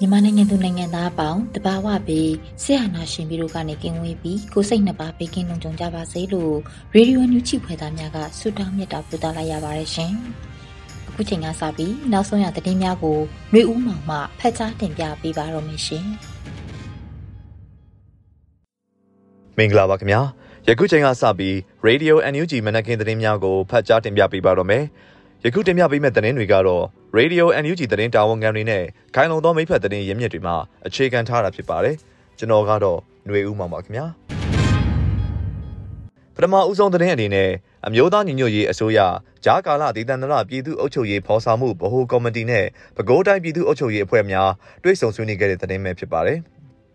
မြန်မာနိုင်ငံသူနိုင်ငံသားအပေါင်းတဘာဝပြီးဆရာနာရှင်ပြီးတို့ကနေကင်းဝေးပြီးကိုစိတ်နှစ်ပါးဘေးကင်းလုံခြုံကြပါစေလို့ရေဒီယိုညူချီဖွယ်သားများကဆုတောင်းမြတ်တာပို့သလိုက်ရပါတယ်ရှင်။အခုချိန်ကစပြီးနောက်ဆုံးရသတင်းများကိုမျိုးဦးမောင်မှဖတ်ကြားတင်ပြပေးပါတော့မယ်ရှင်။မင်္ဂလာပါခင်ဗျာ။ယခုချိန်ကစပြီး Radio NUG မနက်ခင်းသတင်းများကိုဖတ်ကြားတင်ပြပေးပါတော့မယ်။ယခုတင်ပြပေးမယ့်သတင်းတွေကတော့ Radio NUG သတင်းတာဝန်ခံတွေနဲ့ခိုင်လုံသောမိဖက်သတင်းရင်းမြစ်တွေမှာအခြေခံထားတာဖြစ်ပါတယ်။ကျွန်တော်ကတော့ຫນွေဦးမှာပါခင်ဗျာ။ပထမဦးဆုံးသတင်းအနေနဲ့အမျိုးသားညီညွတ်ရေးအစိုးရဂျားကာလဒေသန္တရပြည်သူ့အုပ်ချုပ်ရေးဖော်ဆောင်မှုဗဟိုကော်မတီနဲ့ပဲခူးတိုင်းပြည်သူ့အုပ်ချုပ်ရေးအဖွဲ့များတွဲဆုံဆွေးနွေးခဲ့တဲ့သတင်းပဲဖြစ်ပါတယ်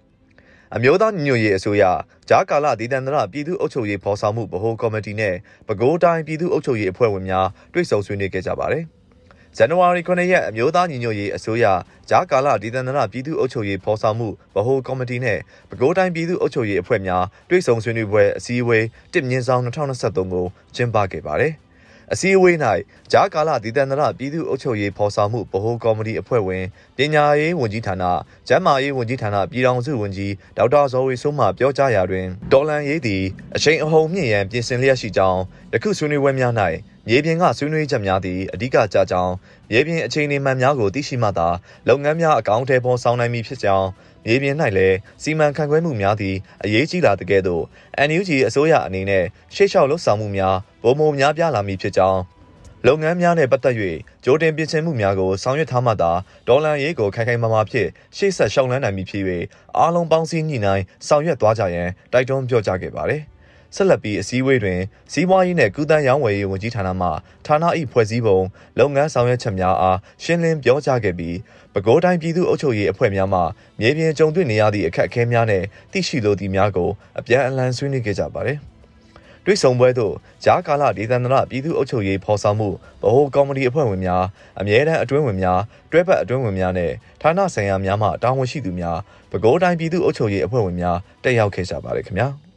။အမျိုးသားညီညွတ်ရေးအစိုးရဂျားကာလဒေသန္တရပြည်သူ့အုပ်ချုပ်ရေးဖော်ဆောင်မှုဗဟိုကော်မတီနဲ့ပဲခူးတိုင်းပြည်သူ့အုပ်ချုပ်ရေးအဖွဲ့ဝင်များတွေ့ဆုံဆွေးနွေးခဲ့ကြပါတယ်။ ဇန်နဝါရီ9ရက်အမျိုးသားညီညွတ်ရေးအစိုးရဂျားကာလဒေသန္တရပြည်သူ့အုပ်ချုပ်ရေးဖော်ဆောင်မှုဗဟိုကော်မတီနဲ့ပဲခူးတိုင်းပြည်သူ့အုပ်ချုပ်ရေးအဖွဲ့များတွေ့ဆုံဆွေးနွေးပွဲအစည်းအဝေးတစ်မြင့်ဆောင်2023ကိုကျင်းပခဲ့ပါတယ်။ အစည်းအဝေး၌ဂျားကာလဒေသန္တရပြည်သူ့အုပ်ချုပ်ရေးဖော်ဆောင်မှုဗဟိုကော်မတီအဖွဲ့ဝင်ပညာရေးဝန်ကြီးဌာနကျန်းမာရေးဝန်ကြီးဌာနပြည်ထောင်စုဝန်ကြီးဒေါက်တာဇော်ဝေစိုးမှပြောကြားရာတွင်ဒေါ်လန်ရေးသည်အချိန်အဟုန်မြင့်ရန်ပြင်ဆင်လျက်ရှိကြောင်းယခုဆွေးနွေးပွဲများ၌မြေပြင်ကဆွေးနွေးချက်များသည့်အဓိကကြကြောင်းမြေပြင်အခြေအနေမှန်များကိုသိရှိမှသာလုပ်ငန်းများအကောင့်ထဲပေါ်ဆောင်နိုင်မည်ဖြစ်ကြောင်း မြေပြင်၌လည်းစီမံခန့်ခွဲမှုများသည့်အရေးကြီးလာတဲ့ကဲ့သို့ NUG အစိုးရအနေနဲ့ရှေ့လျှောက်လှုပ်ဆောင်မှုများပုံမှန်များပြားလာမည်ဖြစ်ကြောင်းလုပ်ငန်းများနဲ့ပတ်သက်၍ကြိုတင်ပြင်ဆင်မှုများကိုဆောင်ရွက်ထားမှသာဒေါ်လာရေးကိုခိုင်ခိုင်မာမာဖြင့်ရှေ့ဆက်ရှောင်လန်းနိုင်မည်ဖြစ်၍အားလုံးပေါင်းစည်းညှိနှိုင်းဆောင်ရွက်သွားကြရန်တိုက်တွန်းပြောကြားခဲ့ပါတယ်။ ဆက်လက်ပြီးအစည်းအဝေးတွင်စီးပွားရေးနှင့်ကုသန်းရောင်းဝယ်ရေးဝန်ကြီးဌာနမှဌာန၏ဖွဲ့စည်းပုံလုပ်ငန်းဆောင်ရွက်ချက်များအားရှင်းလင်းပြောကြားခဲ့ပြီးပဲခူးတိုင်းပြည်သူ့အုပ်ချုပ်ရေးအဖွဲ့များမှမြေပြင်ကြုံတွေ့နေရသည့်အခက်အခဲများနှင့်သိရှိလိုသည့်များကိုအပြန်အလှန်ဆွေးနွေးခဲ့ကြပါသည်။တွေ့ဆုံပွဲသို့ဂျားကာလဒေသန္တရပြည်သူ့အုပ်ချုပ်ရေးဖော်ဆောင်မှုဗဟိုကော်မတီအဖွဲ့ဝင်များအမြဲတမ်းအတွင်းဝင်များတွဲဖက်အတွင်းဝင်များနဲ့ဌာနဆိုင်ရာများမှတာဝန်ရှိသူများပဲခူးတိုင်းပြည်သူ့အုပ်ချုပ်ရေးအဖွဲ့ဝင်များတက်ရောက်ခဲ့ကြပါတယ်ခင်ဗျာ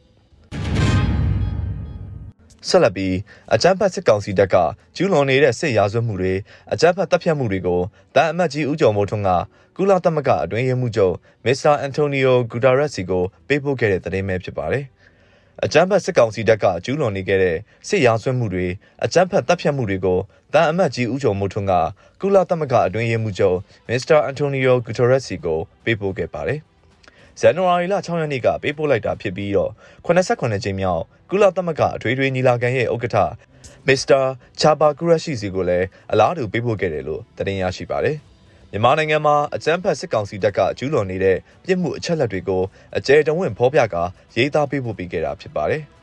ဆက်လက်ပြီးအကြမ်းဖက်စစ်ကောင်စီတပ်ကကျူးလွန်နေတဲ့စစ်ရာဇဝတ်မှုတွေအကြမ်းဖက်တပ်ဖြတ်မှုတွေကိုတန်အမတ်ကြီးဦးကျော်မိုးထွန်းကကုလသမဂ္ဂအတွင်းရေးမှူးချုပ်မစ္စတာအန်တိုနီယိုဂူတာရက်စီကိုပေးပို့ခဲ့တဲ့သတင်းပဲဖြစ်ပါတယ်။အကြမ်းဖက်စစ်ကောင်စီတပ်ကကျူးလွန်နေခဲ့တဲ့စစ်ရာဇဝတ်မှုတွေအကြမ်းဖက်တပ်ဖြတ်မှုတွေကိုတန်အမတ်ကြီးဦးကျော်မိုးထွန်းကကုလသမဂ္ဂအတွင်းရေးမှူးချုပ်မစ္စတာအန်တိုနီယိုဂူတာရက်စီကိုပေးပို့ခဲ့ပါတယ်။ ဇန်နဝါရီလ6ရက်နေ့ကပေးပို့လိုက်တာဖြစ်ပြီးတော့89ကြိမ်မြောက်ကုလသမဂ္ဂအထွေထွေညီလာခံရဲ့ဥက္ကဋ္ဌမစ္စတာချာဘာကူရရှိစီကိုလည်းအလားတူပေးပို့ခဲ့တယ်လို့သတင်းရရှိပါတယ်။မြန်မာနိုင်ငံမှာအကြမ်းဖက်စစ်ကောင်စီတပ်ကကျူးလွန်နေတဲ့ပြစ်မှုအချက်လက်တွေကိုအကြဲတဝင့်ဖော်ပြကာရေးသားပေးပို့ပေးခဲ့တာဖြစ်ပါတယ်။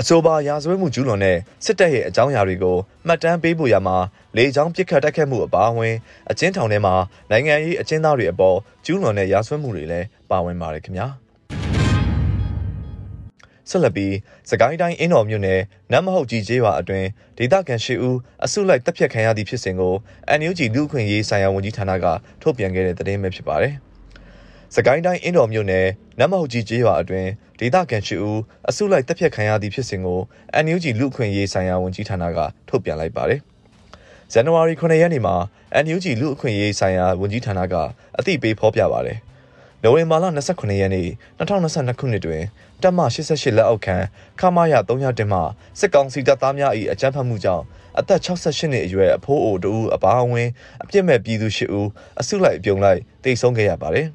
အဆိုပါရာဇဝတ်မှုကျူးလွန်တဲ့စစ်တပ်ရဲ့အကြောင်းအရာတွေကိုမှတ်တမ်းပေးဖို့ရမှာလေကြောင်းပစ်ခတ်တိုက်ခတ်မှုအပါအဝင်အကျဉ်းထောင်ထဲမှာနိုင်ငံရေးအကျဉ်းသားတွေအပေါ်ကျူးလွန်တဲ့ရာဇဝတ်မှုတွေလည်း ပါဝင်ပါတယ်ခင်ဗျာ။ဆက်လက်ပြီးစကိုင်းတိုင်းအင်းတော်မြို့နယ်နတ်မဟုတ်ကြီးကျေးရွာအတွင်းဒေသခံရှိဦးအစုလိုက်တပ်ဖြတ်ခံရသည့်ဖြစ်စဉ်ကို NUG လူ့အခွင့်အရေးဆိုင်ရာဝန်ကြီးဌာနကထုတ်ပြန်ခဲ့တဲ့သတင်းပဲဖြစ်ပါတယ်။စကိုင်းတိုင်းအင်းတော်မြို့နယ်နတ်မဟုတ်ကြီးကျေးရွာအတွင်းဒေသခံရှိဦးအစုလိုက်တပ်ဖြတ်ခံရသည့်ဖြစ်စဉ်ကို NUG လူ့အခွင့်အရေးဆိုင်ရာဝန်ကြီးဌာနကထုတ်ပြန်လိုက်ပါတယ်။ဇန်နဝါရီ9ရက်နေ့မှာ NUG လူ့အခွင့်အရေးဆိုင်ရာဝန်ကြီးဌာနကအသိပေးဖော်ပြပါတယ်။မ နိုဝင်ဘာလ29ရက်နေ့2022ခုနှစ်တွင်တပ်မ88လက်အောက်ခံခမာရ300တင်မှစစ်ကောင်စီတပ်သားများ၏အကြမ်းဖက်မှုကြောင့်အသက်68နှစ်အရွယ်အဖိုးအိုတူအပါအဝင်အပြစ်မဲ့ပြည်သူ၈ဦးအစုလိုက်အပြုံလိုက်တိတ်ဆုံးခဲ့ရပါတယ်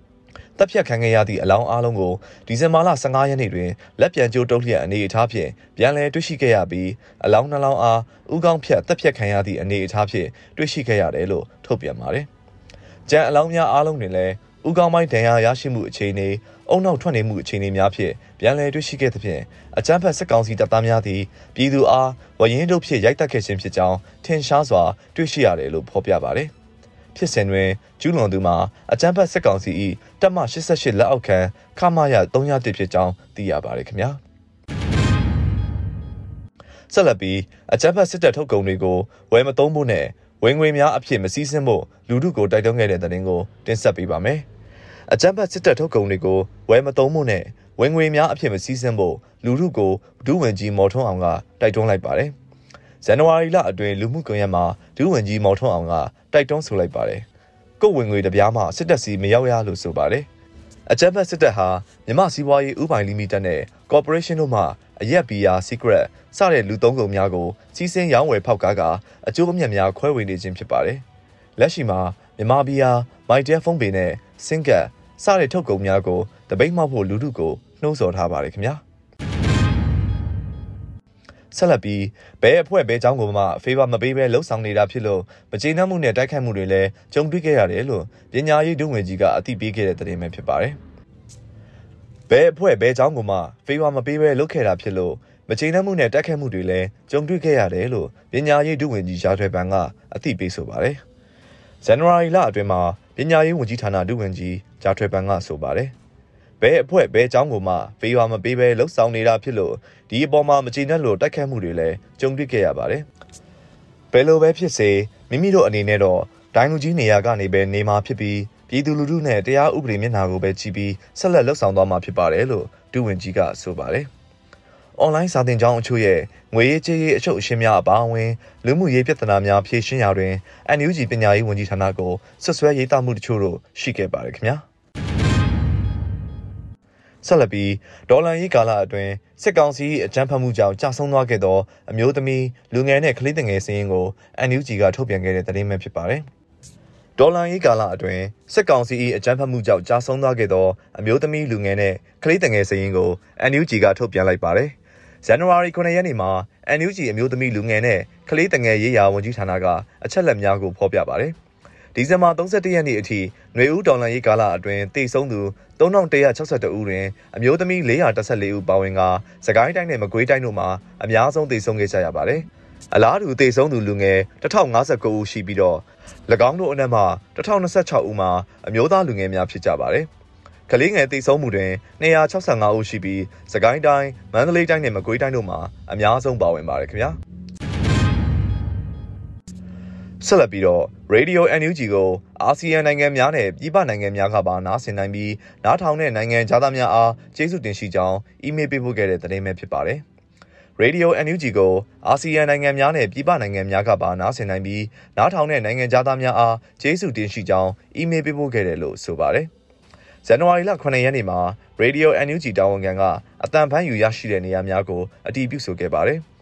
။တပ်ဖြတ်ခံခဲ့ရသည့်အလောင်းအားလုံးကိုဒီဇင်ဘာလ15ရက်နေ့တွင်လက်ပြန်ကျိုးတုံးလျက်အနေအထားဖြင့်ပြန်လည်တွေ့ရှိခဲ့ရပြီးအလောင်းနှလောင်းအားဥကောင်းဖြတ်တပ်ဖြတ်ခံရသည့်အနေအထားဖြင့်တွေ့ရှိခဲ့ရတယ်လို့ထုတ်ပြန်ပါတယ်။ကြံအလောင်းများအားလုံးတွင်လည်း ဥကောင်းပိုင်းဒဏ်ရာရရှိမှုအခြေအနေအုံနောက်ထွက်နေမှုအခြေအနေများဖြင့်ပြန်လည်တွေ့ရှိခဲ့သဖြင့်အကြမ်းဖက်စစ်ကောင်စီတပ်သားများသည်ပြည်သူအားဝရင်တို့ဖြင့်ရိုက်တက်ခဲ့ခြင်းဖြစ်ကြောင်းထင်ရှားစွာတွေ့ရှိရတယ်လို့ဖော်ပြပါတယ်။ဖြစ်စဉ်တွင်ကျူးလွန်သူမှာအကြမ်းဖက်စစ်ကောင်စီ၏တပ်မ88လက်အောက်ခံခမာရ301ဖြစ်ကြောင်းသိရပါတယ်ခင်ဗျာ။ဆက်လက်ပြီးအကြမ်းဖက်စစ်တပ်ထုတ်ကုန်တွေကိုဝယ်မသုံးဖို့နဲ့ ဝင်ငွေများအဖြစ်မစည်းစင်းဖို့လူထုကိုတိုက်တွန်းခဲ့တဲ့တဲ့တင်ကိုတင်ဆက်ပေးပါမယ်။အကြမ်းဖက်စစ်တပ်ထုတ်ကုန်တွေကိုဝယ်မသုံးဖို့နဲ့ဝင်ငွေများအဖြစ်မစည်းစင်းဖို့လူထုကိုဒုဝန်ကြီးမော်ထွန်းအောင်ကတိုက်တွန်းလိုက်ပါတယ်။ဇန်နဝါရီလအတွင်းလူမှုကွန်ရက်မှာဒုဝန်ကြီးမော်ထွန်းအောင်ကတိုက်တွန်းဆိုလိုက်ပါတယ်။ကိုယ်ဝင်ငွေတပြားမှစစ်တပ်စီမရောက်ရလို့ဆိုပါတယ်။ အကြမ်းဖက်စစ်တပ်ဟာမြမစီးပွားရေးဥပိုင်လီမိတက်နဲ့ corporation တို့မှအရက်ဘီယာ secret စတဲ့လူသုံးကုန်များကိုစီးစင်းရောင်းဝယ်ဖောက်ကားကအကျိုးအမြတ်များခွဲဝေနေခြင်းဖြစ်ပါတယ်။လက်ရှိမှာမြမဘီယာမိုက်တဲဖုန်းပေနဲ့စင်ကတ်စတဲ့ထုတ်ကုန်များကိုတပိတ်မှောက်ဖို့လူထုကိုနှိုးဆော်ထားပါတယ်ခင်ဗျာ ဆက်လက်ပြီးဘဲအဖွဲ့ဘဲเจ้าကိုမှဖေးပါမပေးဘဲလှုပ်ဆောင်နေတာဖြစ်လို့မကျေနပ်မှုနဲ့တိုက်ခိုက်မှုတွေလည်းကြုံတွေ့ခဲ့ရတယ်လို့ပညာရေးဒုဝန်ကြီးကအသိပေးခဲ့တဲ့သတင်းပဲဖြစ်ပါတယ်ဘဲအဖွဲ့ဘဲเจ้าကိုမှဖေးပါမပေးဘဲလှုပ်ခဲ့တာဖြစ်လို့မကျေနပ်မှုနဲ့တိုက်ခိုက်မှုတွေလည်းကြုံတွေ့ခဲ့ရတယ်လို့ပညာရေးဒုဝန်ကြီးရာထွေပန်ကအသိပေးဆိုပါတယ်ဇန်နဝါရီလအတွင်းမှာပညာရေးဝန်ကြီးဌာနဒုဝန်ကြီးဂျာထွေပန်ကဆိုပါတယ်။ ဘဲအဖွဲ့ဘဲအကြောင်းကိုမှပေးပါမပေးဘဲလှုပ်ဆောင်နေတာဖြစ်လို့ဒီအပေါ်မှာမကျေနပ်လို့တိုက်ခတ်မှုတွေလည်းကြုံတွေ့ခဲ့ရပါတယ်။ဘယ်လိုပဲဖြစ်စေမိမိတို့အနေနဲ့တော့ဒိုင်းကူကြီးနေရာကနေပဲနေမှာဖြစ်ပြီးပြည်သူလူထုနဲ့တရားဥပဒေမျက်နှာကိုပဲကြည့်ပြီးဆက်လက်လှုပ်ဆောင်သွားမှာဖြစ်ပါတယ်လို့ဒုဝန်ကြီးကဆိုပါတယ်။အွန်လိုင်းစာသင်ကျောင်းအချို့ရဲ့ငွေရေးကြေးရေးအချုပ်အရှင်းများအပါအဝင်လူမှုရေးပြဿနာများဖြေရှင်းရာတွင် NUG ပညာရေးဝန်ကြီးဌာနကိုဆွဆွဲရေးသားမှုတချို့တို့ရှိခဲ့ပါတယ်ခင်ဗျာ။ ဆက်လက်ပြီးဒေါ်လာရေးကာလအတွင်းစစ်ကောင်စီအကြမ်းဖက်မှုကြောင့်ကြာဆုံးသွားခဲ့သောအမျိုးသမီးလူငယ်နဲ့ကလေးငယ်စင်းရင်ကို NUG ကထုတ်ပြန်ခဲ့တဲ့သတင်းပဲဖြစ်ပါတယ်ဒေါ်လာရေးကာလအတွင်းစစ်ကောင်စီ၏အကြမ်းဖက်မှုကြောင့်ကြာဆုံးသွားခဲ့သောအမျိုးသမီးလူငယ်နဲ့ကလေးငယ်စင်းရင်ကို NUG ကထုတ်ပြန်လိုက်ပါတယ်ဇန်နဝါရီ9ရက်နေ့မှာ NUG အမျိုးသမီးလူငယ်နဲ့ကလေးတငယ်ရေးရာဝန်ကြီးဌာနကအချက်လက်များကိုဖော်ပြပါတယ်။ ဒီဇင်ဘာ31ရက်နေ့အထိຫນွေဦးဒေါ်လာရေးကာလအတွင်းတိတ်ဆုံးသူ3162ဦးတွင်အမျိုးသမီး414ဦးပါဝင်ကစကိုင်းတိုင်းနဲ့မကွေးတိုင်းတို့မှာအများဆုံးတိတ်ဆုံးခဲ့ကြရပါတယ်။အလားတူတိတ်ဆုံးသူလူငယ်1059ဦးရှိပြီးတော့၎င်းတို့အနက်မှ1026ဦးမှာအမျိုးသားလူငယ်များဖြစ်ကြပါတယ်။ကလေးငယ်တိတ်ဆုံးမှုတွင်265ဦးရှိပြီးစကိုင်းတိုင်းမန္တလေးတိုင်းနဲ့မကွေးတိုင်းတို့မှာအများဆုံးပါဝင်ပါတယ်ခင်ဗျာ ဆက်လက်ပြီးတော့ Radio NUG ကိုအာဆီယံနိုင်ငံများနဲ့ပြည်ပနိုင်ငံများကပါနားဆင်နိုင်ပြီးနားထောင်တဲ့နိုင်ငံသားများအားကျေးဇူးတင်ရှိကြောင်းအီးမေးလ်ပေးပို့ခဲ့တဲ့သတင်းပဲဖြစ်ပါတယ်။ Radio NUG ကိုအာဆီယံနိုင်ငံများနဲ့ပြည်ပနိုင်ငံများကပါနားဆင်နိုင်ပြီးနားထောင်တဲ့နိုင်ငံသားများအားကျေးဇူးတင်ရှိကြောင်းအီးမေးလ်ပေးပို့ခဲ့တယ်လို့ဆိုပါတယ်။ဇန်နဝါရီလ9ရက်နေ့မှာ Radio NUG တာဝန်ခံကအတန်ဖန်ယူရရှိတဲ့နေရာများကိုအတည်ပြုဆိုခဲ့ပါတယ်။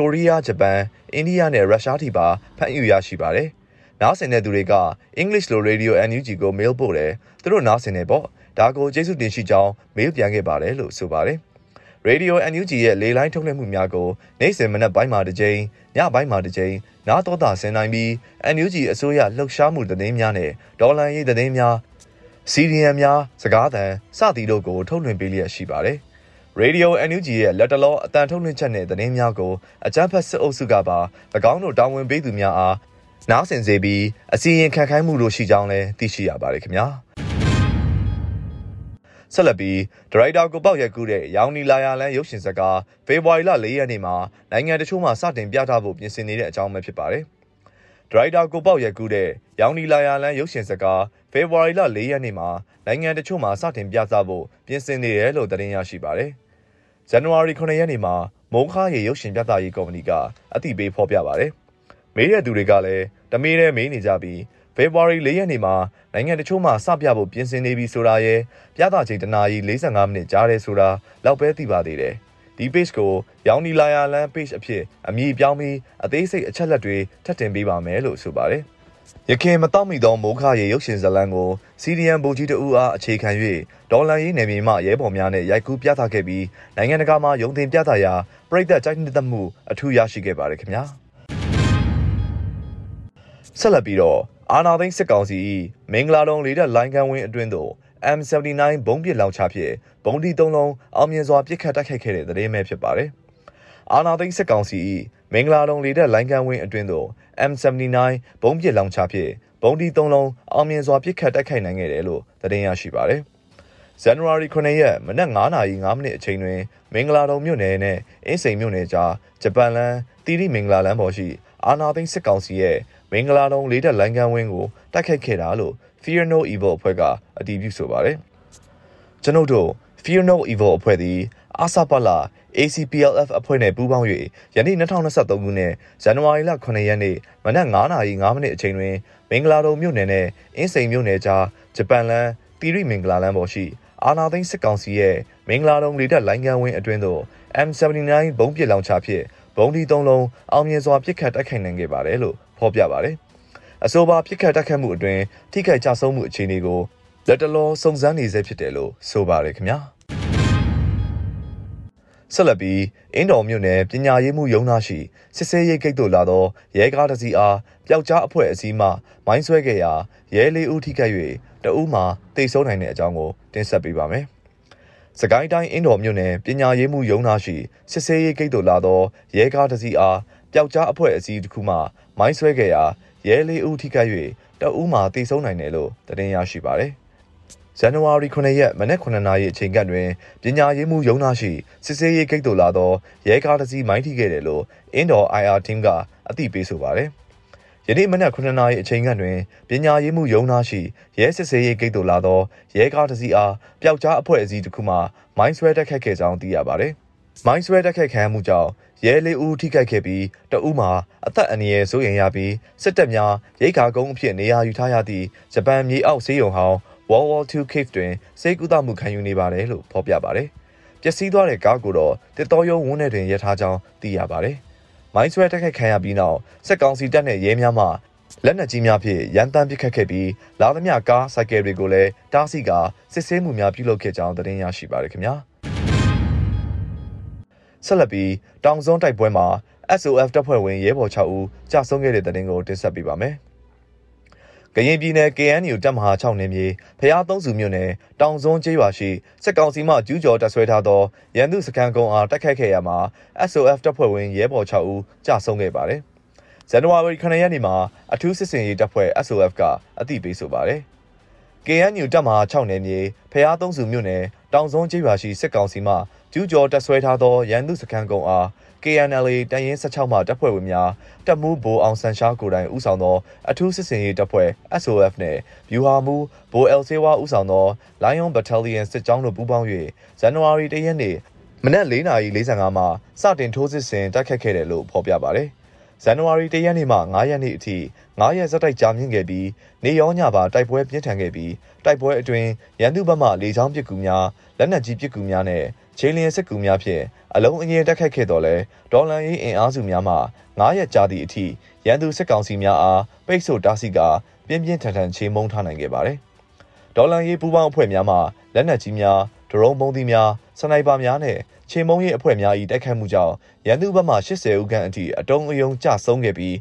ကိုရီးယား၊ဂျပန်၊အိန္ဒိယနဲ့ရုရှားထိပါဖန်ယူရရှိပါတယ်။နားဆင်တဲ့သူတွေက English လို Radio NUG ကို mail ပို့တယ်။သူတို့နားဆင်နေပေါ့။ဒါကိုကျေးဇူးတင်ရှိကြောင်း mail ပြန်ခဲ့ပါတယ်လို့ဆိုပါတယ်။ Radio NUG ရဲ့လေလိုင်းထုတ်လွှင့်မှုများကိုနေ့စဉ်မနက်ပိုင်းမှာတစ်ကြိမ်ညပိုင်းမှာတစ်ကြိမ်နားတော်တာဆင်နိုင်ပြီး NUG အစိုးရလှုပ်ရှားမှုသတင်းများနဲ့ဒေါ်လာရေးသတင်းများစီဒီအမ်များစကားသံစသည်တို့ကိုထုတ်လွှင့်ပေးလျက်ရှိပါတယ်။ Radio NUG ရဲ့လက်တလောအတန်ထုတ်လွှင့်ချက်နဲ့သတင်းများကိုအကြမ်းဖက်စစ်အုပ်စုကပါ၎င်းတို့တာဝန်ပေးသူများအားနားဆင်စေပြီးအစီရင်ခံခိုင်းမှုတို့ရှိကြောင်းလည်းသိရှိရပါတယ်ခင်ဗျာ။ဆက်လက်ပြီးဒရိုက်တာကိုပေါက်ရက်ကူးတဲ့ရောင်နီလာယာလန်ရုပ်ရှင်ဇာတ်ကားဖေဖော်ဝါရီလ၄ရက်နေ့မှာနိုင်ငံတချို့မှစတင်ပြသဖို့ပြင်ဆင်နေတဲ့အကြောင်းပဲဖြစ်ပါတယ်။ဒရိုက်တာကိုပေါက်ရက်ကူးတဲ့ရောင်နီလာယာလန်ရုပ်ရှင်ဇာတ်ကားဖေဖော်ဝါရီလ၄ရက်နေ့မှာနိုင်ငံတချို့မှာစတင်ပြသဖို့ပြင်ဆင်နေတယ်လို့သတင်းရရှိပါတယ်။ ဇန်နဝါရီ9ရက်နေ့မှာမုံခါရေရုပ်ရှင်ပြသရေးကော်မတီကအသိပေးဖော်ပြပါတယ်။မေးတဲ့သူတွေကလည်းတမေးတဲ့မေးနေကြပြီးဖေဖော်ဝါရီ၄ရက်နေ့မှာနိုင်ငံတချို့မှစပြဖို့ပြင်ဆင်နေပြီဆိုတာရဲ့ပြသချိန်တနာရီ45မိနစ်ကြားတယ်ဆိုတာလောက်ပဲသိပါသေးတယ်။ဒီ page ကိုရောင်နီလာယာလန် page အဖြစ်အမည်ပြောင်းပြီးအသေးစိတ်အချက်လက်တွေထပ်တင်ပေးပါမယ်လို့ဆိုပါတယ်။ ရခင်မတော့မီသောမိုးခရေရုပ်ရှင်ဇာတ်လမ်းကိုစီရီယန်ဘူကြီးတဦးအားအခြေခံ၍ဒေါ်လာရေးနယ်မြေမှရဲဘော်များနဲ့ရိုက်ကူးပြသခဲ့ပြီးနိုင်ငံတကာမှာယုံတင်ပြသရာပြည်သက်ကြိုက်နှစ်သက်မှုအထူးရရှိခဲ့ပါတယ်ခင်ဗျာ။ဆက်လက်ပြီးတော့အာနာသိန်းစစ်ကောင်စီ၏မင်္ဂလာတုံးလေးတဲ့လိုင်းကန်ဝင်းအတွင်းသို့ M79 ဘုံးပစ်လောင်ချဖြင့်ဘုံဒီသုံးလုံးအောင်မြင်စွာပစ်ခတ်တိုက်ခိုက်ခဲ့တဲ့သတင်းပဲဖြစ်ပါတယ်။အာနာသိန်းစစ်ကောင်စီ၏ မင်္ဂလာတုံးလေးတဲ့လိုင်းကန်ဝင်းအတွင်းသို့ M79 ဘုံးပစ်လောင်ချဖြင့်ဘုံဒီသုံးလုံးအောင်မြင်စွာပစ်ခတ်တိုက်ခိုက်နိုင်ခဲ့တယ်လို့သတင်းရရှိပါတယ်။ဇန်နဝါရီ9ရက်မနက်9:05မိနစ်အချိန်တွင်မင်္ဂလာတုံမြို့နယ်နဲ့အင်းစိန်မြို့နယ်ကြားဂျပန်လန်တီရီမင်္ဂလာလမ်းပေါ်ရှိအာနာသိန်းစစ်ကောင်စီရဲ့မင်္ဂလာတုံလေးတက်လိုင်းကန်းဝင်းကိုတိုက်ခိုက်ခဲ့တာလို့ Fear No Evil အဖွဲ့ကအတည်ပြုဆိုပါတယ်။ကျွန်ုပ်တို့ Fear No Evil အဖွဲ့သည် အာဆာပလာ ACPLF အဖွဲ့နဲ့ပူးပေါင်း၍ယနေ့2023ခုနှစ်ဇန်နဝါရီလ9ရက်နေ့မနက်9:05မိနစ်အချိန်တွင်မင်္ဂလာတုံမြို့နယ်နဲ့အင်းစိန်မြို့နယ်ကြားဂျပန်လန်တီရီမင်္ဂလာလမ်းပေါ်ရှိအာနာသိန်းစစ်ကောင်စီရဲ့မင်္ဂလာတုံလေတက်လိုင်းကန်းဝင်းအတွင်းသို့ M79 ဘုံးပစ်လောင်ချဖြင့်ဘုံဒီသုံးလုံးအောင်မြင်စွာပစ်ခတ်တိုက်ခိုက်နိုင်ခဲ့ပါတယ်လို့ဖော်ပြပါတယ်။အဆိုပါပြစ်ခတ်တက်ခတ်မှုအတွင်းထိခိုက်ကြဆုံးမှုအခြေအနေကိုလက်တလောစုံစမ်းနေဆဲဖြစ်တယ်လို့ဆိုပါတယ်ခင်ဗျာ။ ဆက်လက်ပြီးအင်းတော်မြို့နယ်ပညာရေးမှုရုံးသားရှိစစ်ဆေးရေးဂိတ်တို့လာသောရဲကားတစ်စီးအားပျောက်ကြားအဖွဲ့အစည်းမှမိုင်းဆွဲခဲ့ရာရဲလေးဦးထိခိုက်၍တအူးမှတိတ်ဆုံးနိုင်တဲ့အကြောင်းကိုတင်ဆက်ပေးပါမယ်။စကိုင်းတိုင်းအင်းတော်မြို့နယ်ပညာရေးမှုရုံးသားရှိစစ်ဆေးရေးဂိတ်တို့လာသောရဲကားတစ်စီးအားပျောက်ကြားအဖွဲ့အစည်းတစ်ခုမှမိုင်းဆွဲခဲ့ရာရဲလေးဦးထိခိုက်၍တအူးမှာတိဆုံးနိုင်တယ်လို့သတင်းရရှိပါတယ်။ ဇန်နဝါရီ9ရက်မနက်9နာရီအချိန်ကတွင်ပညာရေးမှုရုံးသားရှိစစ်ဆေးရေးဂိတ်သို့လာသောရဲကားတစ်စီးမိုင်းထိခဲ့တယ်လို့အင်းတော် IR team ကအသိပေးဆိုပါတယ်။ယနေ့မနက်9နာရီအချိန်ကတွင်ပညာရေးမှုရုံးသားရှိရဲစစ်ဆေးရေးဂိတ်သို့လာသောရဲကားတစ်စီးအားပျောက်ကြားအဖွဲ့အစည်းတစ်ခုမှမိုင်းဆွဲတက်ခတ်ခဲ့ကြောင်းသိရပါတယ်။မိုင်းဆွဲတက်ခတ်ခံမှုကြောင့်ရဲလေးဦးထိခိုက်ခဲ့ပြီးတဦးမှာအသက်အန္တရာယ်စိုးရိမ်ရပြီးစစ်တပ်များရိတ်ခါကုန်းအဖြစ်နေရာယူထားရသည့်ဂျပန်မြေအောက်ဆေးရုံဟောင်း World War II Cave တွင်စေကူသမှုခံယူနေပါတယ်လို့ဖော်ပြပါတယ်။ပျက်စီးသွားတဲ့ကားကိုတော့တစ်တော်ရုံဝန်းထဲတွင်ရထားကြောင်းသိရပါတယ်။မိုင်းဆွဲတိုက်ခိုက်ခံရပြီးနောက်စက်ကောင်စီတပ်နဲ့ရဲများမှလက်နက်ကြီးများဖြင့်ရန်တမ်းပစ်ခတ်ခဲ့ပြီးလာသမျှကားစိုက်ကယ်တွေကိုလည်းတားဆီးကာစစ်ဆေးမှုများပြုလုပ်ခဲ့ကြောင်းသတင်းရရှိပါရခင်ဗျာ။ဆက်လက်ပြီးတောင်စွန်းတိုက်ပွဲမှာ SOF တပ်ဖွဲ့ဝင်ရဲဘော်6ဦးကြာဆုံးခဲ့တဲ့တဲ့တင်ကိုတင်ဆက်ပေးပါမယ်။ ကရင်ပြည်နယ် KNU တပ်မဟာ6နယ်မြေဖျားသုံးစုမြို့နယ်တောင်စွန်းကျေးရွာရှိစစ်ကောင်စီမှကျူးကျော်တပ်ဆွဲထားသောရန်သူစခန်းကုန်းအားတိုက်ခိုက်ခဲ့ရမှာ SOF တပ်ဖွဲ့ဝင်ရဲဘော်6ဦးကြာဆုံးခဲ့ပါတယ်။ဇန်နဝါရီ9ရက်နေ့မှာအထူးစစ်စင်ရေးတပ်ဖွဲ့ SOF ကအသိပေးဆိုပါတယ်။ KNU တပ်မဟာ6နယ်မြေဖျားသုံးစုမြို့နယ်တောင်စွန်းကျေးရွာရှိစစ်ကောင်စီမှကျူးကျော်တပ်ဆွဲထားသောရန်သူစခန်းကုန်းအား KNLA တန်ရင်16မှတပ်ဖွဲ့ဝင်များတပ်မှုဘိုးအောင်ဆန်ရှားကိုတိုင်ဦးဆောင်သောအထူးစစ်စင်ရေးတပ်ဖွဲ့ SOF နှင့်ဗျူဟာမှုဘိုးအယ်ဆေဝါဦးဆောင်သော Lion Battalion စစ်ကြောင်းတို့ပူးပေါင်း၍ဇန်နဝါရီ၁ရက်နေ့မနက်4:45မှာစတင်ထိုးစစ်ဆင်တိုက်ခတ်ခဲ့တယ်လို့ဖော်ပြပါတယ်။ဇန်နဝါရီ၁ရက်နေ့မှ9ရက်နေ့အထိ 9ရက်ဇက်တိုက်ကြာမြင့်ခဲ့ပြီးနေရောညပါတိုက်ပွဲပြင်းထန်ခဲ့ပြီးတိုက်ပွဲအတွင်းရန်သူဘက်မှလေကြောင်းပစ်ကူများလက်နက်ကြီးပစ်ကူများနဲ့ခြေလျင်စစ်ကူများဖြင့်အလုံးအငင်းတက်ခတ်ခဲ့တော်လဲဒေါ်လန်ရေးအင်အားစုများမှ9ရက်ကြာသည့်အထိရန်သူစစ်ကောင်စီများအားပိတ်ဆို့တားဆီးကာပြင်းပြင်းထန်ထန်ချေမှုန်းထားနိုင်ခဲ့ပါတယ်။ဒေါ်လန်ရေးပူးပေါင်းအဖွဲ့များမှလက်နက်ကြီးများဒရုန်းပုံးသီးများစနိုက်ပါများနဲ့ချေမုံရေးအဖွဲ့များ၏တိုက်ခိုက်မှုကြောင့်ရန်သူဘက်မှ80ဦးခန့်အထိအတုံးအယုံကျဆုံးခဲ့ပြီး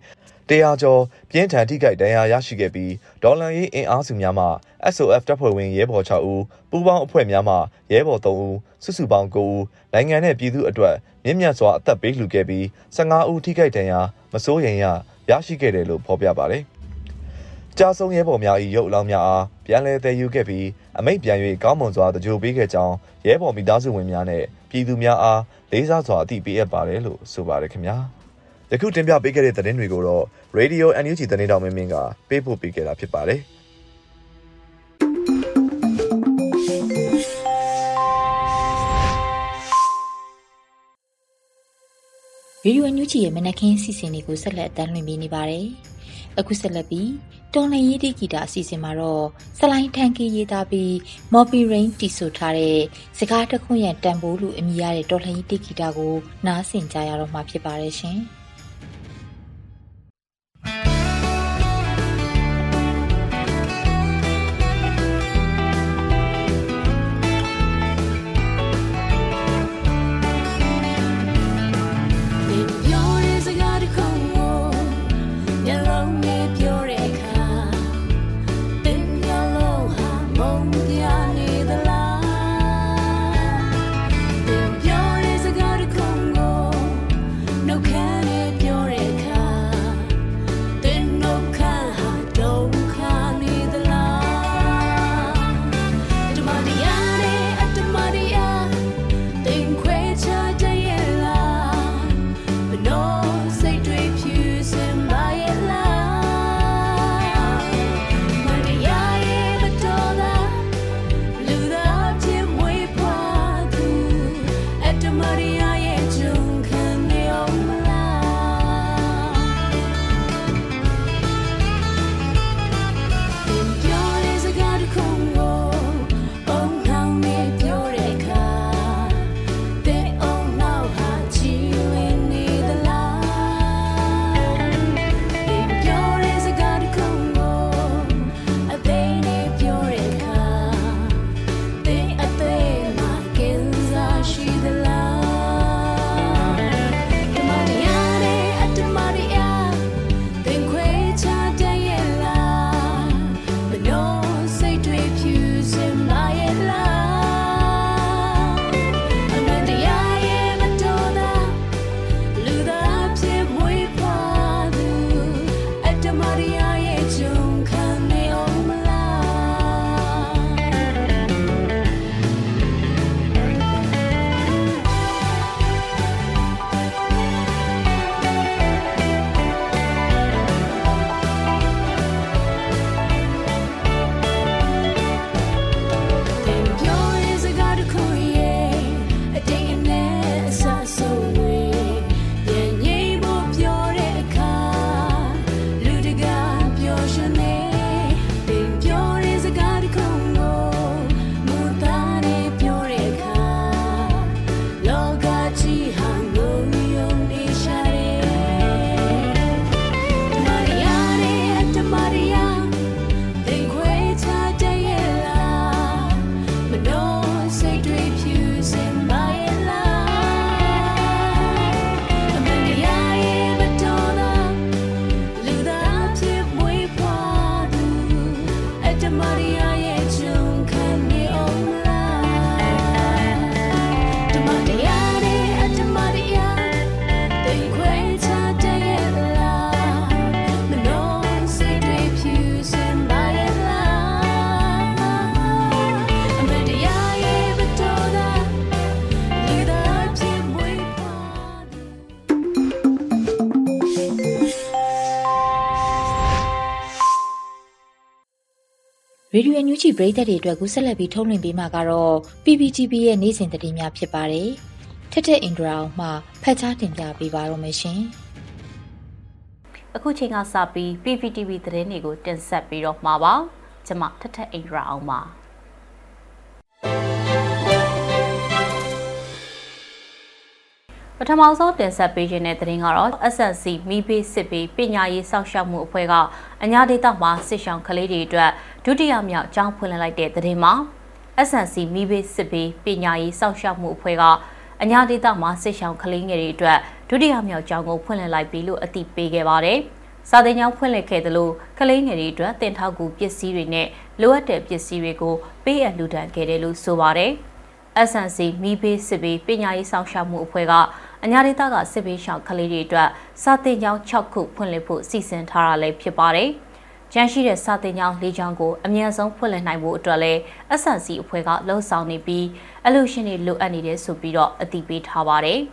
တရားကျော်ပြင်းထန်ထိခိုက်ဒဏ်ရာရရှိခဲ့ပြီးဒေါ်လန်ရေးအင်အားစုများမှ SOF တပ်ဖွဲ့ဝင်ရဲဘော်6ဦးပူးပေါင်းအဖွဲ့များမှရဲဘော်3ဦးစုစုပေါင်း9ဦးနိုင်ငံနဲ့ပြည်သူအတွက်မြင့်မြတ်စွာအသက်ပေးလှူခဲ့ပြီး15ဦးထိခိုက်ဒဏ်ရာမစိုးရိမ်ရရရှိခဲ့တယ်လို့ဖော်ပြပါတယ်။ကြာဆုံးရဲဘော်များ၏ရုပ်အလောင်းများအားပြန်လည်သယ်ယူခဲ့ပြီးအမိတ်ပြန်၍ကောင်းမွန်စွာတကြိုပေးခဲ့ကြောင်းရဲဘော်မိသားစုဝင်များနဲ့ပြည်သူများအားလေးစားစွာအသိပေးအပ်ပါတယ်လို့ဆိုပါတယ်ခင်ဗျာ။ယခုတင်ပြပေးခဲ့တဲ့သတင်းတွေကိုတော့ Radio NUG သတင်းတော်မင်းမင်းကပေးပို့ပေးခဲ့တာဖြစ်ပါတယ်။ရေဒီယိုညူချီရဲ့မနက်ခင်းစီစဉ်တွေကိုဆက်လက်အသံလွှင့်ပေးနေပါတယ်။အခုဆက်လက်ပြီးတွန်လန်ရေးတီဂီတာအစီအစဉ်မှာတော့စလိုင်းထန်ကီရေးသားပြီး Moppy Rain တီဆိုထားတဲ့စကားတခွန်းရတန်ဖိုးလူအမိရတဲ့တော်လှန်ရေးတီဂီတာကိုနားဆင်ကြရတော့မှာဖြစ်ပါတယ်ရှင်။ ရေဒီယိုညူချီပရိသတ်တွေအတွက်ကူးဆက်လက်ပြီးထုတ်လွှင့်ပေးမှာကတော့ PPTV ရဲ့နေ့စဉ်သတင်းများဖြစ်ပါတယ်။ထက်ထက်အင်ဒရာအောင်မှဖတ်ကြားတင်ပြပေးပါရမရှင်။အခုချိန်ကစပြီး PPTV သတင်းတွေကိုတင်ဆက်ပြီးတော့မှာပါ။ကျွန်မထက်ထက်အင်ဒရာအောင်ပါ။ ပထမဆုံးတင်ဆက်ပေးခြင်းတဲ့သတင်းကတော့ SNC မိဘေးစစ်ဘေးပညာရေးစောင့်ရှောက်မှုအဖွဲ့ကအညာဒေသမှာစစ်ဆောင်ကလေးတွေအတွက်ဒုတိယမြောက်အကြောင်းဖွင့်လှစ်လိုက်တဲ့သတင်းမှာ SNC မိဘေးစစ်ဘေးပညာရေးစောင့်ရှောက်မှုအဖွဲ့ကအညာဒေသမှာစစ်ဆောင်ကလေးငယ်တွေအတွက်ဒုတိယမြောက်အကြောင်းကိုဖွင့်လှစ်လိုက်ပြီလို့အသိပေးခဲ့ပါတယ်။စာသင်ကျောင်းဖွင့်လှစ်ခဲ့သလိုကလေးငယ်တွေအတွက်တင်ထောက်ကူပစ္စည်းတွေနဲ့လိုအပ်တဲ့ပစ္စည်းတွေကိုပေးအပ်လှူဒါန်းခဲ့တယ်လို့ဆိုပါတယ်။ SNC မိဘေးစစ်ဘေးပညာရေးစောင့်ရှောက်မှုအဖွဲ့က အညာဒေသကစစ်ဘေးရှောင်ကလေးတွေအတွက်စာသင်ကျောင်း6ခုဖွင့်လှစ်ဖို့စီစဉ်ထားတာလည်းဖြစ်ပါတယ်။ကျန်းရှိတဲ့စာသင်ကျောင်း၄ကျောင်းကိုအမြန်ဆုံးဖွင့်လှစ်နိုင်ဖို့အတွက်လည်း SNC အဖွဲ့ကလှုံ့ဆော်နေပြီးအလူရှင်တွေလိုအပ်နေတယ်ဆိုပြီးတော့အသိပေးထားပါတယ်။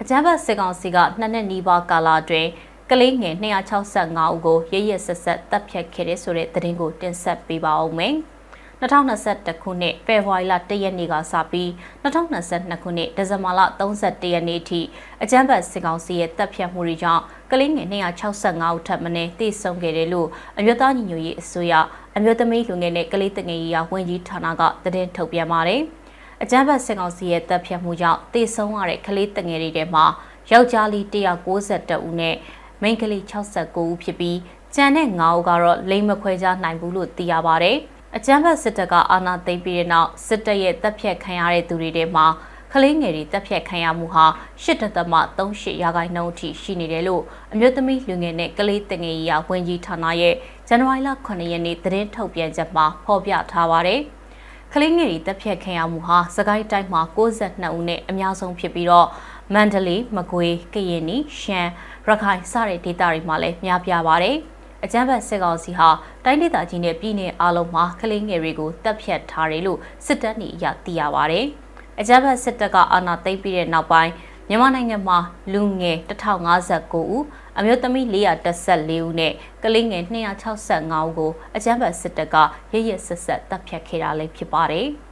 အကြမ်းဖက်စစ်ကောင်စီကနှစ်နှစ်နီးပါးကာလအတွင်းကလေးငယ်265ဦးကိုရရဆက်ဆက်တပ်ဖြတ်ခဲ့တဲ့ဆိုတဲ့သတင်းကိုတင်ဆက်ပေးပါအောင်မယ်။ 2021ခုနှစ်ဖေဖော်ဝါရီလ1ရက်နေ့ကစပြီး2022ခုနှစ်ဒီဇင်ဘာလ31ရက်နေ့အထိအကြမ်းဖက်စစ်ကောင်စီရဲ့တပ်ဖြတ်မှုတွေကြောင့်ကလေးငယ်265ဦးထပ်မံတေဆုံးခဲ့တယ်လို့အမျိုးသားညီညွတ်ရေးအစိုးရအမျိုးသမီးလူငယ်နဲ့ကလေးတငယ်ရေးရာဝန်ကြီးဌာနကသတင်းထုတ်ပြန်ပါတယ်။အကြမ်းဖက်စစ်ကောင်စီရဲ့တပ်ဖြတ်မှုကြောင့်တေဆုံးရတဲ့ကလေးတငယ်တွေထဲမှာယောက်ျားလေး192ဦးနဲ့မိန်းကလေး69ဦးဖြစ်ပြီးကျန်တဲ့9ဦးကတော့လိမ်မခွဲခြားနိုင်ဘူးလို့သိရပါဗျ။ အကြမ်းဖက်စစ်တပ်ကအာဏာသိမ်းပြီးတဲ့နောက်စစ်တပ်ရဲ့တပ်ဖြတ်ခံရတဲ့သူတွေထဲမှာကလေးငယ်တွေတပ်ဖြတ်ခံရမှုဟာ8.38ရာခိုင်နှုန်းအထိရှိနေတယ်လို့အမျိုးသမီးလူငယ်နဲ့ကလေးတငယ်ရေးဝန်ကြီးဌာနရဲ့ဇန်နဝါရီလ9ရက်နေ့သတင်းထုတ်ပြန်ချက်မှာဖော်ပြထားပါတယ်။ကလေးငယ်တွေတပ်ဖြတ်ခံရမှုဟာစကိုင်းတိုင်းမှာ62ဦးနဲ့အများဆုံးဖြစ်ပြီးတော့မန္တလေး၊မကွေး၊ကရင်နီ၊ရှမ်း၊ရခိုင်စတဲ့ဒေသတွေမှာလည်းများပြားပါတယ်။ အကြမ်းဖက်စစ်ကောင်စီဟာတိုင်းဒေသကြီးနဲ့ပြည်내အားလုံးမှာကလေးငယ်တွေကိုတပ်ဖြတ်ထားတယ်လို့စစ်တပ်နေအရသိရပါတယ်။အကြမ်းဖက်စစ်တပ်ကအာဏာသိမ်းပြီးတဲ့နောက်ပိုင်းမြန်မာနိုင်ငံမှာလူငယ်1059ဦးအမျိုးသမီး414ဦးနဲ့ကလေးငယ်265ဦးကိုအကြမ်းဖက်စစ်တပ်ကရရဆက်ဆက်တပ်ဖြတ်ခဲ့တာလည်းဖြစ်ပါတယ်။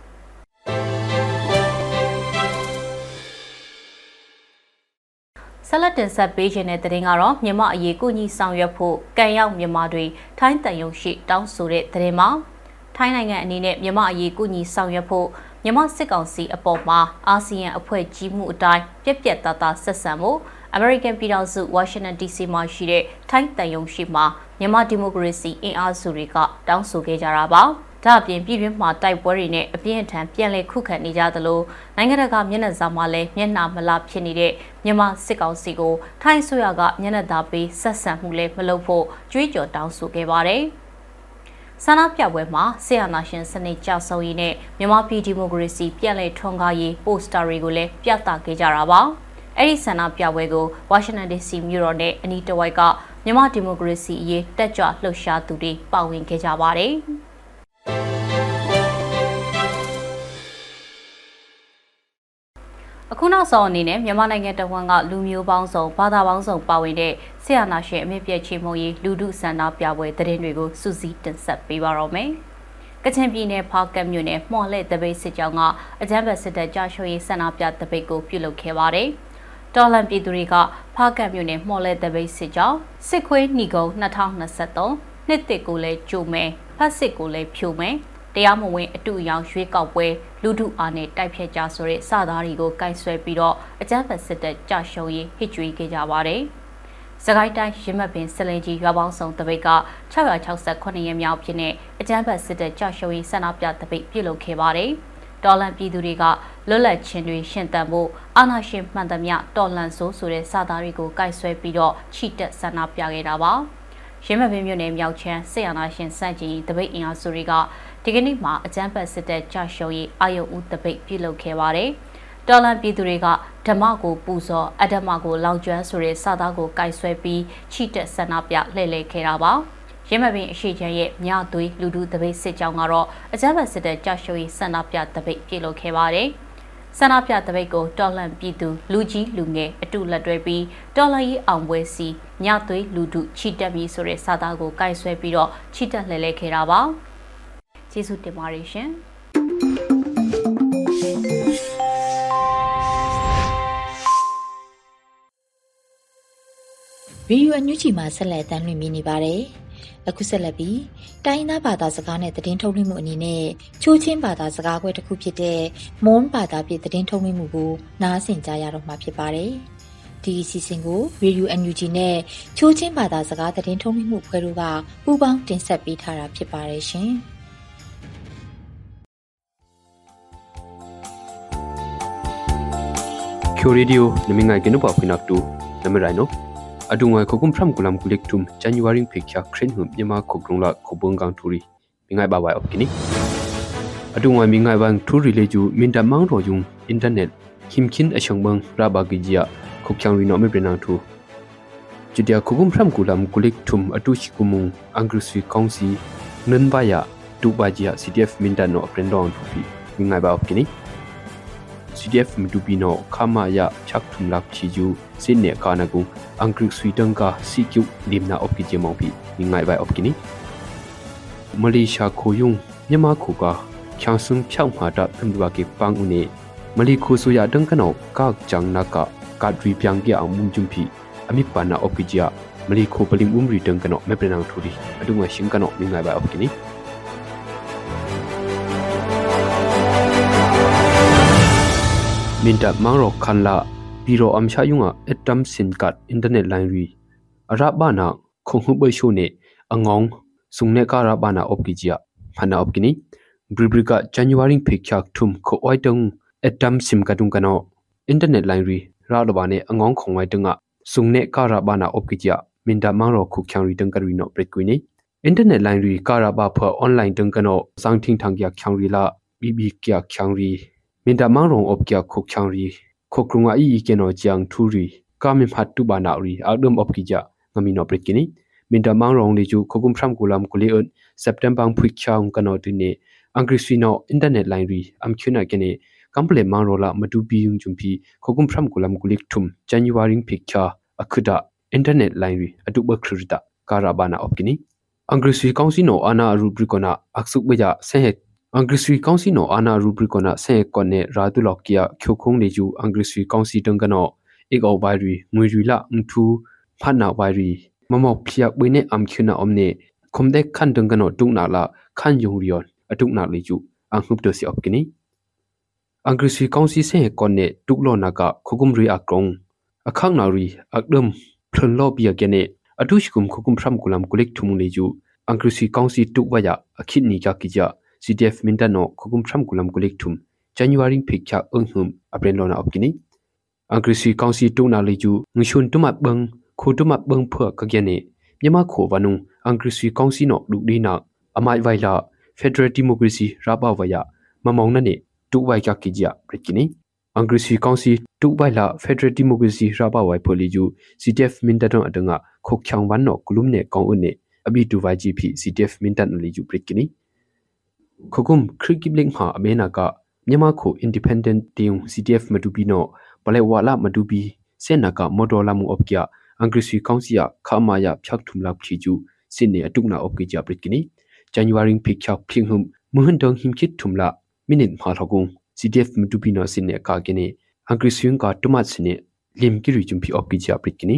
ဆက်လက်တင်ဆက်ပေးခြင်းတဲ့တဲ့ရင်ကတော့မြမအရေးကိုကြီးဆောင်ရွက်ဖို့ကံရောက်မြန်မာတွေထိုင်းတန်ယုံရှိတောင်းဆိုတဲ့တဲ့ရင်မှာထိုင်းနိုင်ငံအနေနဲ့မြမအရေးကိုကြီးဆောင်ရွက်ဖို့မြန်မာစစ်ကောင်စီအပေါ်မှာအာဆီယံအဖွဲ့ကြီးမှုအတိုင်းပြက်ပြက်သားသားဆက်ဆံမှု American ပြည်ထောင်စု Washington DC မှာရှိတဲ့ထိုင်းတန်ယုံရှိမှာမြန်မာဒီမိုကရေစီအင်အားစုတွေကတောင်းဆိုခဲ့ကြတာပါ။ ဒါအပြင်ပြည်တွင်းမှာတိုက်ပွဲတွေနဲ့အပြင်းအထန်ပြန်လည်ခုခံနေကြသလိုနိုင်ငံတကာမျက်နှာစာမှာလည်းမျက်နှာမလားဖြစ်နေတဲ့မြန်မာစစ်ကောင်စီကိုထိုင်းဆိုရကမျက်နှာသာပေးဆက်ဆံမှုလည်းမလုပ်ဖို့ကြွေးကြော်တောင်းဆိုခဲ့ပါတယ်။ဆန္ဒပြပွဲမှာဆီယနာရှင်စနစ်ကြဆုံရေးနဲ့မြန်မာပြည်ဒီမိုကရေစီပြန်လည်ထွန်းကားရေးပိုစတာတွေကိုလည်းပြသခဲ့ကြတာပါအဲ့ဒီဆန္ဒပြပွဲကိုဝါရှင်တန် DC မြို့တော်နဲ့အနီးတစ်ဝိုက်ကမြန်မာဒီမိုကရေစီအရေးတက်ကြွလှုပ်ရှားသူတွေပါဝင်ခဲ့ကြပါတယ် အခုနောက်ဆုံးအနေနဲ့မြန်မာနိုင်ငံတဝန်းကလူမျိုးပေါင်းစုံဘာသာပေါင်းစုံပါဝင်တဲ့ဆရာနာရှင်အမြင့်ပြည့်ချေမှုရေးလူထုဆန္ဒပြပွဲသတင်းတွေကိုစူးစီးတင်ဆက်ပေးပါတော့မယ်။ကချင်ပြည်နယ်ဖားကတ်မြို့နယ်မှော်လက်တပိတ်စစ်ကြောင်းကအကြမ်းဖက်စစ်တပ်ကြာရှုံးရေးဆန္ဒပြတပိတ်ကိုပြုလုပ်ခဲ့ပါတယ်။တော်လန်ပြည်သူတွေကဖားကတ်မြို့နယ်မှော်လက်တပိတ်စစ်ကြောင်းစစ်ခွေးညီကုံ2023နှစ်တစ်ကိုလည်းကြိုမယ်ဖတ်စစ်ကိုလည်းဖြိုမယ်တရားမဝင်အတူအယောင်ရွေးကောက်ပွဲ လူထုအားနဲ့တိုက်ဖြတ်ကြဆိုတဲ့စသားတွေကိုကင်ဆွဲပြီးတော့အကြမ်းဖက်စစ်တပ်ကြရှုံးရေးဟစ်ကြွေးခဲ့ကြပါတယ်။စကိုင်းတိုင်းရမတ်ပင်စလင်ကြီးရွာပေါင်းဆောင်တပိတ်က668ရက်မြောက်ဖြစ်တဲ့အကြမ်းဖက်စစ်တပ်ကြရှုံးရေးဆန္ဒပြတပိတ်ပြုလုပ်ခဲ့ပါတယ်။တော်လန်ပြည်သူတွေကလွတ်လပ်ခြင်းတွေရှင်သန်ဖို့အာဏာရှင်မှန်သမျှတော်လန်ဆိုးဆိုတဲ့စာသားတွေကိုကင်ဆွဲပြီးတော့ချီတက်ဆန္ဒပြခဲ့တာပါ။ရင်းမပင်မြို့နယ်မြောက်ချမ်းဆေးရနာရှင်စန့်ကျင်တပိတ်အင်အားစုတွေက ဒီကနေ့မှာအကြမ်းဖက်စစ်တပ်ကြာရှုံးရေးအာယုံဦးတပိတ်ပြုလုပ်ခဲ့ပါတယ်။တော်လန်ပြည်သူတွေကဓမ္မကိုပူဇော်အဓမ္မကိုလောင်ကျွမ်းဆိုတဲ့စာသားကိုကင်ဆွဲပြီးချီတက်ဆန္ဒပြလှည့်လည်ခဲ့တာပါ။ရမပင်အရှိချမ်းရဲ့မြသွေးလူဒုတပိတ်စစ်ကြောင်းကတော့အကြမ်းဖက်စစ်တပ်ကြာရှုံးရေးဆန္ဒပြတပိတ်ပြုလုပ်ခဲ့ပါတယ်။ဆန္ဒပြတပိတ်ကိုတော်လန်ပြည်သူလူကြီးလူငယ်အတူလက်တွဲပြီးတော်လန်ရေးအောင်ပွဲစီညသွေးလူဒုချီတက်ပြီးဆိုတဲ့စာသားကိုကင်ဆွဲပြီးတော့ချီတက်လှည့်လည်ခဲ့တာပါ။ ကျေးဇူးတင်ပါတယ်ရှင်။ဗီဒီယိုအန်ယူဂျီမှာဆက်လက်တင်ပြနေပါတယ်။အခုဆက်လက်ပြီးတိုင်းသားဘာသာစကားနဲ့သတင်းထုတ်လွှင့်မှုအနေနဲ့ချိုးချင်းဘာသာစကားခွဲတစ်ခုဖြစ်တဲ့မွန်ဘာသာပြည်သတင်းထုတ်လွှင့်မှုကိုနားဆင်ကြရတော့မှာဖြစ်ပါတယ်။ဒီအစီအစဉ်ကို Radio NUG နဲ့ချိုးချင်းဘာသာစကားသတင်းထုတ်လွှင့်မှုဖွဲ့တို့ကပူးပေါင်းတင်ဆက်ပေးထားတာဖြစ်ပါတယ်ရှင်။ Kyo Radio namingai genu pa phinak tu namirai no adungai khokum phram kulam kulik tum January phikya khren hum nyama khokrung la khobong gang thuri mingai ba wai opkini adungai mingai wang thuri le ju minda mang ro yung internet himkin achang bang ra ba gi jia khokyang ri no me brenang thu judia khokum phram kulam kulik tum atu chikumung angru sui kongsi nan ba ya tu ba jia cdf minda no aprendong thu pi mingai ba opkini CDF Midubino Khamaya Chakthum Lak Chiju Sinne Kanagu Angkrik Swidanga CQ Limna Opki Jemongpi Ningai Bai Opkini Malaysia Khoyung မြန်မာခုကချောင်းစုံဖြောက်မှာတာသမ်ဒဝကေပန်းဦးနေမလီခုဆူယာဒန်ကနောကာချန်နာကာကာဒရီပြန်ကြအောင်မွန်ဂျုံဖီအမိပနာအော့ကီဂျာမလီခုပလင်ဦးမရီဒန်ကနောမေပနန်ထူရီအဒုငါရှင်ကနောမိငိုင်ဘာအော့ကီနီ မင်တမန်ရောခန်လာပီရိုအမ်ရှာယုံအက်တမ်စင်ကတ်အင်တာနက် လိုင်းရီအရဘာနာခုံဟုဘရှိုနေအငေါင်းစုံနေကာရဘာနာအော့ကီဂျာဖနာအော့ကီနီ bribrika january phikyak thum kho oi tong atom sim ka tung kano internet line ri ra lo ba ne angong khong wai tunga sungne kara bana opkija minda mangro khu khyang ri tung ka ri no break ni internet line ri kara ba pha online tung kano sang thing thang kya khyang ri la bb kya khyang ri minda mangro op kya khu khyang ri kho krunga i ke no jiang thu ri ka mi phat tu ba na ri adum opkija ngami no break ni minda mangro le ju khokum phram kulam kuli un september phik chang kano tu ne အင်္ဂရိစီနောအင်တာနက်လိုင်းရီအမ်ချွနာကနေကမ်ပလေမန်ရိုလာမတူပီယုံဂျုံပီခိုကုမ်ဖရမ်ကူလမ်ကူလိကထုမ်ဇန်နဝါရီဖိကချာအခုဒအင်တာနက်လိုင်းရီအတုဘခရဒကာရာဘာနာအော့ကီနီအင်္ဂရိစီကောင်စီနောအာနာရူဘရီကောနာအခဆုဘကြဆဲဟက်အင်္ဂရိစီကောင်စီနောအာနာရူဘရီကောနာဆဲကွန်နေရာတူလော့ကီယာချိုခုံနေကျူအင်္ဂရိစီကောင်စီတန်ကနောဧ ကောဘိုင်ရီငွေရီလာအန်ထူဖတ်နာဘိုင်ရီမမောက်ဖျက်ဝင်းနေအမ်ချွနာအုံနေခုံဒက်ခန်တန်ကနောတုနာလာခန်ယုံရီယော atuk na leju ang hup to si op kini angrisi kaunsi se kon ne tuklo na ka khugum ri akrong akhang na ri akdam phlon lo bia gene atushkum khugum phram kulam kulik thumu leju angrisi kaunsi tukwaya akhit ni ka kija cdf mintano khugum phram kulam kulik thum january phikya unghum apren lo na op kini angrisi kaunsi tu na leju ngshun tumat bang khu tumat bang phwa ka gene myama kho wanung angrisi kaunsi no dukdi na amai vaila Federal Democracy Raba Waya mamong na ne tuwai ka kijia prikini Angrisi Council tuwai la Federal Democracy Raba Wai pholi ju CTF Mindan adanga khokhyang wan no kulum ne kong un ne abi tuwai ji phi CTF Mindan li ju prikini khokum krikibling ha amena ka myama kho independent team CTF madubi no pale wala madubi senaka modola mu opkya Angrisi Council ya khamaya phyak thumlap thi ju sinne atukna opki ja prikini January phikya phinghum muhan dong himkit thumla minute ma thogung CDF mutupino sinne ka gene angri syung ka tumat sine lim ki ri chumpi op ki cha prit kini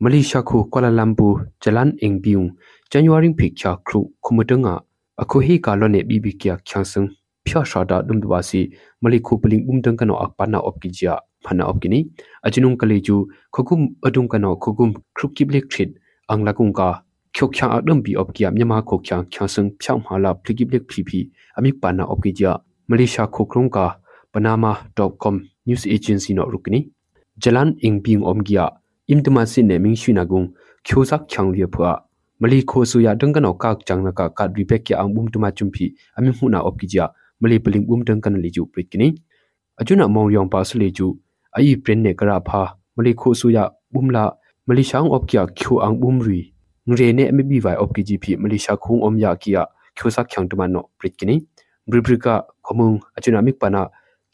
Malaysia khu Kuala Lumpur Jalan Engbiung January phikya khru khumutanga akho hi ka lo ne bibi kya kyangsung phya shada dum dwa si mali khu puling um dang kano akpana op ki ja phana op kini ajinung kaleju khokum adung kano khokum khrukiblek thrit anglakung ka ကျောက်ချာအဒမ်ဘီအော့ကီယမြမခိုချာချာစံဖြောင်းမာလာပလီကိဘလက်ဖီဖီအမိပနာအော့ကီဂျာမလေးရှားခိုကရုံကာ panama.com news agency no rukni jalan ingbing omgia imtuma sin ne ming shina gung khyosak chang lia phwa mali kho su ya dang kan ok chang na ka ka ripek ya ang bum tuma chumpi မလီခိုဆူယာဒံကနောကောက်ချန်နကာကတ်ရီပက်ကီအံဘုံတမချုံဖီအမီမှုနာအော့ကီဂျာမလီပလင်ဘုံဒံကနလီဂျူပရစ်ကီနီအကျွနာမောင်ယောင်ပါဆလီဂျူအီပရင်နေကရာဖာမလီခိုဆူယာဘုံလာမလီရှာအောင်အော့ကီယာကျူအံဘုံရီငရေနေအမီဘီဝိုင်အော့ကီဂျီဖီမလီရှာခုံအုံယာကီယာကျူဆာချန်တမနောပရစ်ကီနီဘရီဘရီကာခမုံအကျွနာမိပနာ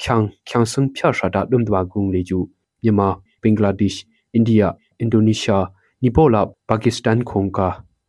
ချန်ချန်စံဖျာရှာဒါဒုံဒဝါဂုံလီဂျူမြန်မာဘင်္ဂလားဒေ့ရှ်အိန္ဒိယအင်ဒိုနီးရှားနီပိုလာပါကစ္စတန်ခုံကာ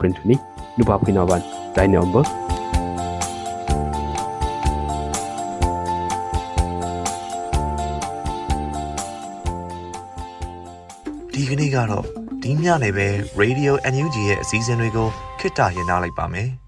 ပရင်ထနီနုပါဖိနာဝန်ဒိုင်နံဘာဒီကနေ့ကတော့ဒီညနေပဲ Radio NUG ရဲ့အစည်းအဝေးတွေကိုခਿੱတရနာလိုက်ပါမယ်။